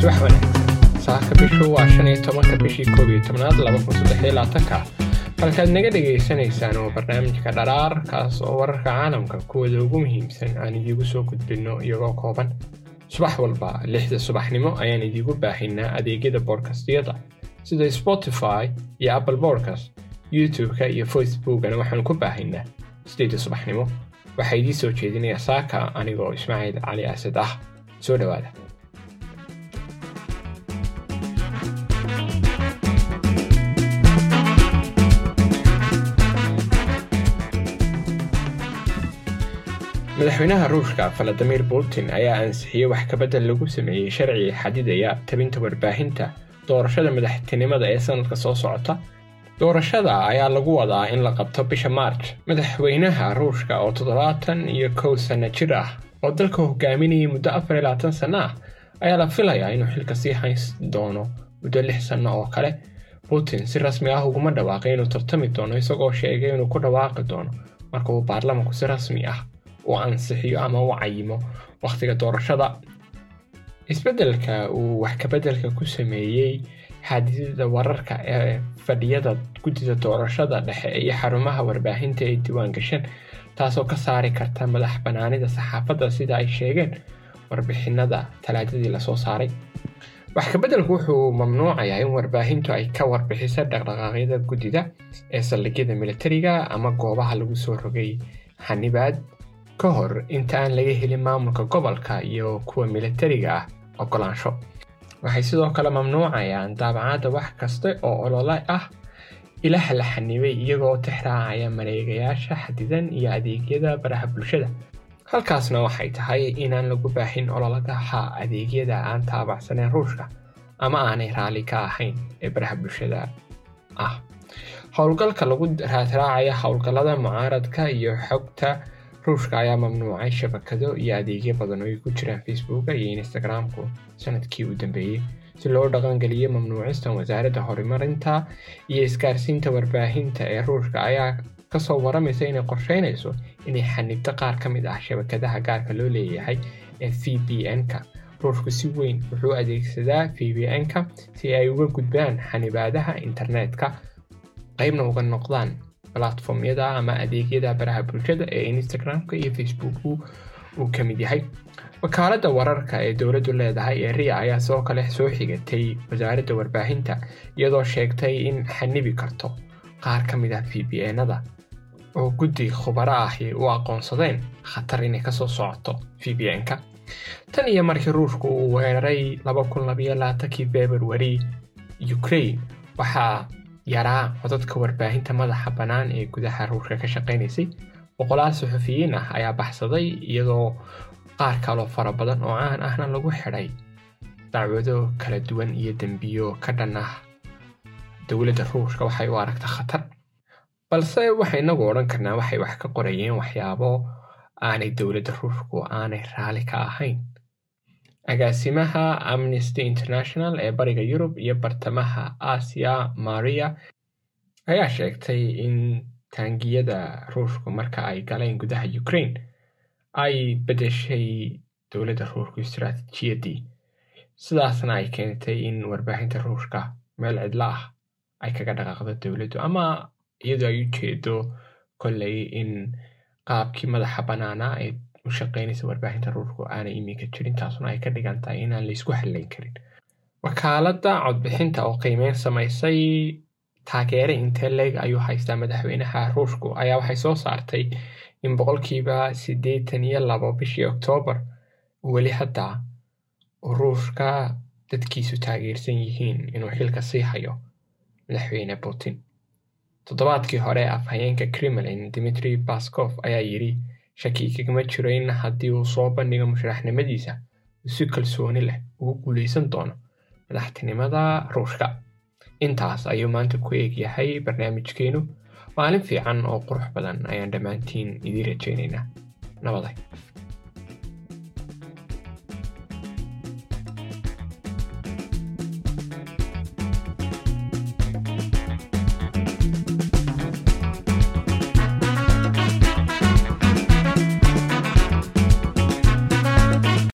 subax wanaagsan saaka bishu waa shan iyo tobanka bishii koob iyo tobnaad laba kun saddex iyo labaatanka halkaad naga dhagaysanaysaan waa barnaamijka dharaar kaas oo wararka caalamka kuwooda ugu muhiimsan aan idiigu soo gudbinno iyagoo kooban subax walba lixda subaxnimo ayaan idiigu baahinaa adeegyada boodkastyada sida spotify iyo apple bodcast youtube-ka iyo facebookana waxaanu ku baahinaa sideeda subaxnimo waxaa idiin soo jeedinaya saaka anigoo ismaaciil cali asad ah. Soo dhowaada madaxweynaha ruushka valadimir putin ayaa ansixiyey wax kabedel lagu sameeyey sharciga xadidaya tabinta warbaahinta doorashada madaxtinimada ee sanadka soo socota doorashada ayaa lagu wadaa in la qabto bisha maarj madaxweynaha ruushka oo toddobaatan iyo kow sanno jir ah oo dalka hogaaminayay muddo afar iyo labaatan sanno ah ayaa la filayaa inuu xilka sii hays doono muddo lix sanno oo kale. Putin si rasmi ah uguma dhawaaqay inuu tartami doono isagoo sheegay inuu ku dhawaaqi doono marka uu baarlamanku si rasmi ah u ansixiyo ama u cayimo wakhtiga doorashada. Isbeddelka uu wax kabeddelka ku sameeyey xadidida wararka ee fadhiyada guddida doorashada dhexe iyo xarumaha warbaahinta ee diiwaan gashan taasoo ka saari karta madax bannaanida saxaafadda sida ay sheegeen warbixinada talaadadii la soo saaray. Wax kabeddelku wuxuu mamnuucayaa in warbaahintu ay ka warbixiso dhaqdhaqaaqyada guddida ee saldhigyada militariga ama goobaha lagu soo rogay xanibaad ka hor inta aan laga helin maamulka gobolka iyo kuwa militariga ah ogolaansho waxay sidoo kale mamnuucayaan daabacadda wax kasta oo olole ah. Ilaha la xanibay iyagoo tixraacaya mareegayaasha xadidan iyo adeegyada baraha bulshada. Halkaasna waxay tahay inaan lagu baahin ololagaha adeegyada aan taabacsaneyn ruushka ama aanay raalli ka ahayn ee baraha bulshada ah. Howlgalka lagu raadraacaya howlgallada mucaaradka iyo xogta ruushka ayaa mamnuucay shabakado iyo adeegyo badan oo ay ku jiraan facebooka iyo instagramku. Sanadkii u dambeeyey si loo dhaqangeliyo mamnuucistan wasaaradda horumarinta iyo isgaarsiinta warbaahinta ee ruushka ayaa ka soo waramaysa inay qorsheynayso inay xanibto qaar ka mid ah shabakadaha gaarka loo leeyahay ee v b n-ka ruushku si weyn wuxuu adeegsadaa v b n-ka si ay uga gudbaan xanibaadaha internetka qaybna uga noqdaan platformyada ama adeegyada baraha bulshada ee instagramka iyo facebooku uu ka mid yahay. Wakaaladda wararka ee dowladdu leedahay ee ria ayaa sidoo kale soo xigatay wasaaradda warbaahinta iyadoo sheegtay in xanibi karto qaar ka mid ah v b n-ada oo guddi khubaro ahi u aqoonsadeen khatar inay ka soo socoto v b n-ka. Tan iyo markii ruushku uu weeraray kii februari ukraine waxaa yaraa codadka warbaahinta madaxa bannaan ee gudaha ruushka ka shaqaynaysay boqolaal suxufiyiin ah ayaa baxsaday iyadoo qaar kaloo fara badan oo caan ahna lagu xidhay dacwado kala duwan iyo dembiyo ka dhan ah dowladda ruushka waxay u aragta khatar balse waxay inagu odhan karnaa waxay wax ka qorayeen waxyaabo aanay dowladda ruushku aanay raalli ka ahayn agaasimaha amnesty international ee bariga yurub iyo bartamaha aasiya maria ayaa sheegtay in taangiyada ruushku marka ay galeen gudaha ukraine ay bedeshay dowladda ruushku istaraatiijiyadii sidaasna ay keentay in warbaahinta ruushka meel cidlo ah ay kaga dhaqaaqdo dowladdu ama iyadoo ay u jeedo kolley in qaabkii madaxa bannaanaa ee u shaqaynaysa warbaahinta ruushku aanay iminka jirin taasuna ay ka dhigan tahay inaan laysku hallayn karin. Wakaaladda codbixinta oo qiimeyn samaysay taageere intee leeg ayuu haystaa madaxweynaha ruushku ayaa waxay soo saartay in boqolkiiba siddeetan iyo labo bishii oktoobar weli hadda ruushka dadkiisu taageersan yihiin inuu xilka sii hayo madaxweyne putin. Toddobaadkii hore afhayeenka kremlin dimitri baskof ayaa yidhi shaki kagama jiro in haddii uu soo bandhigo musharaxnimadiisa uu si kalsooni leh ugu guulaysan doono madaxtinimada ruushka. Intaas ayuu maanta ku eegyahay barnaamijkeenu. Maalin fiican oo qurux badan ayaan dhammaantiin idiin rajaynaynaa nabaday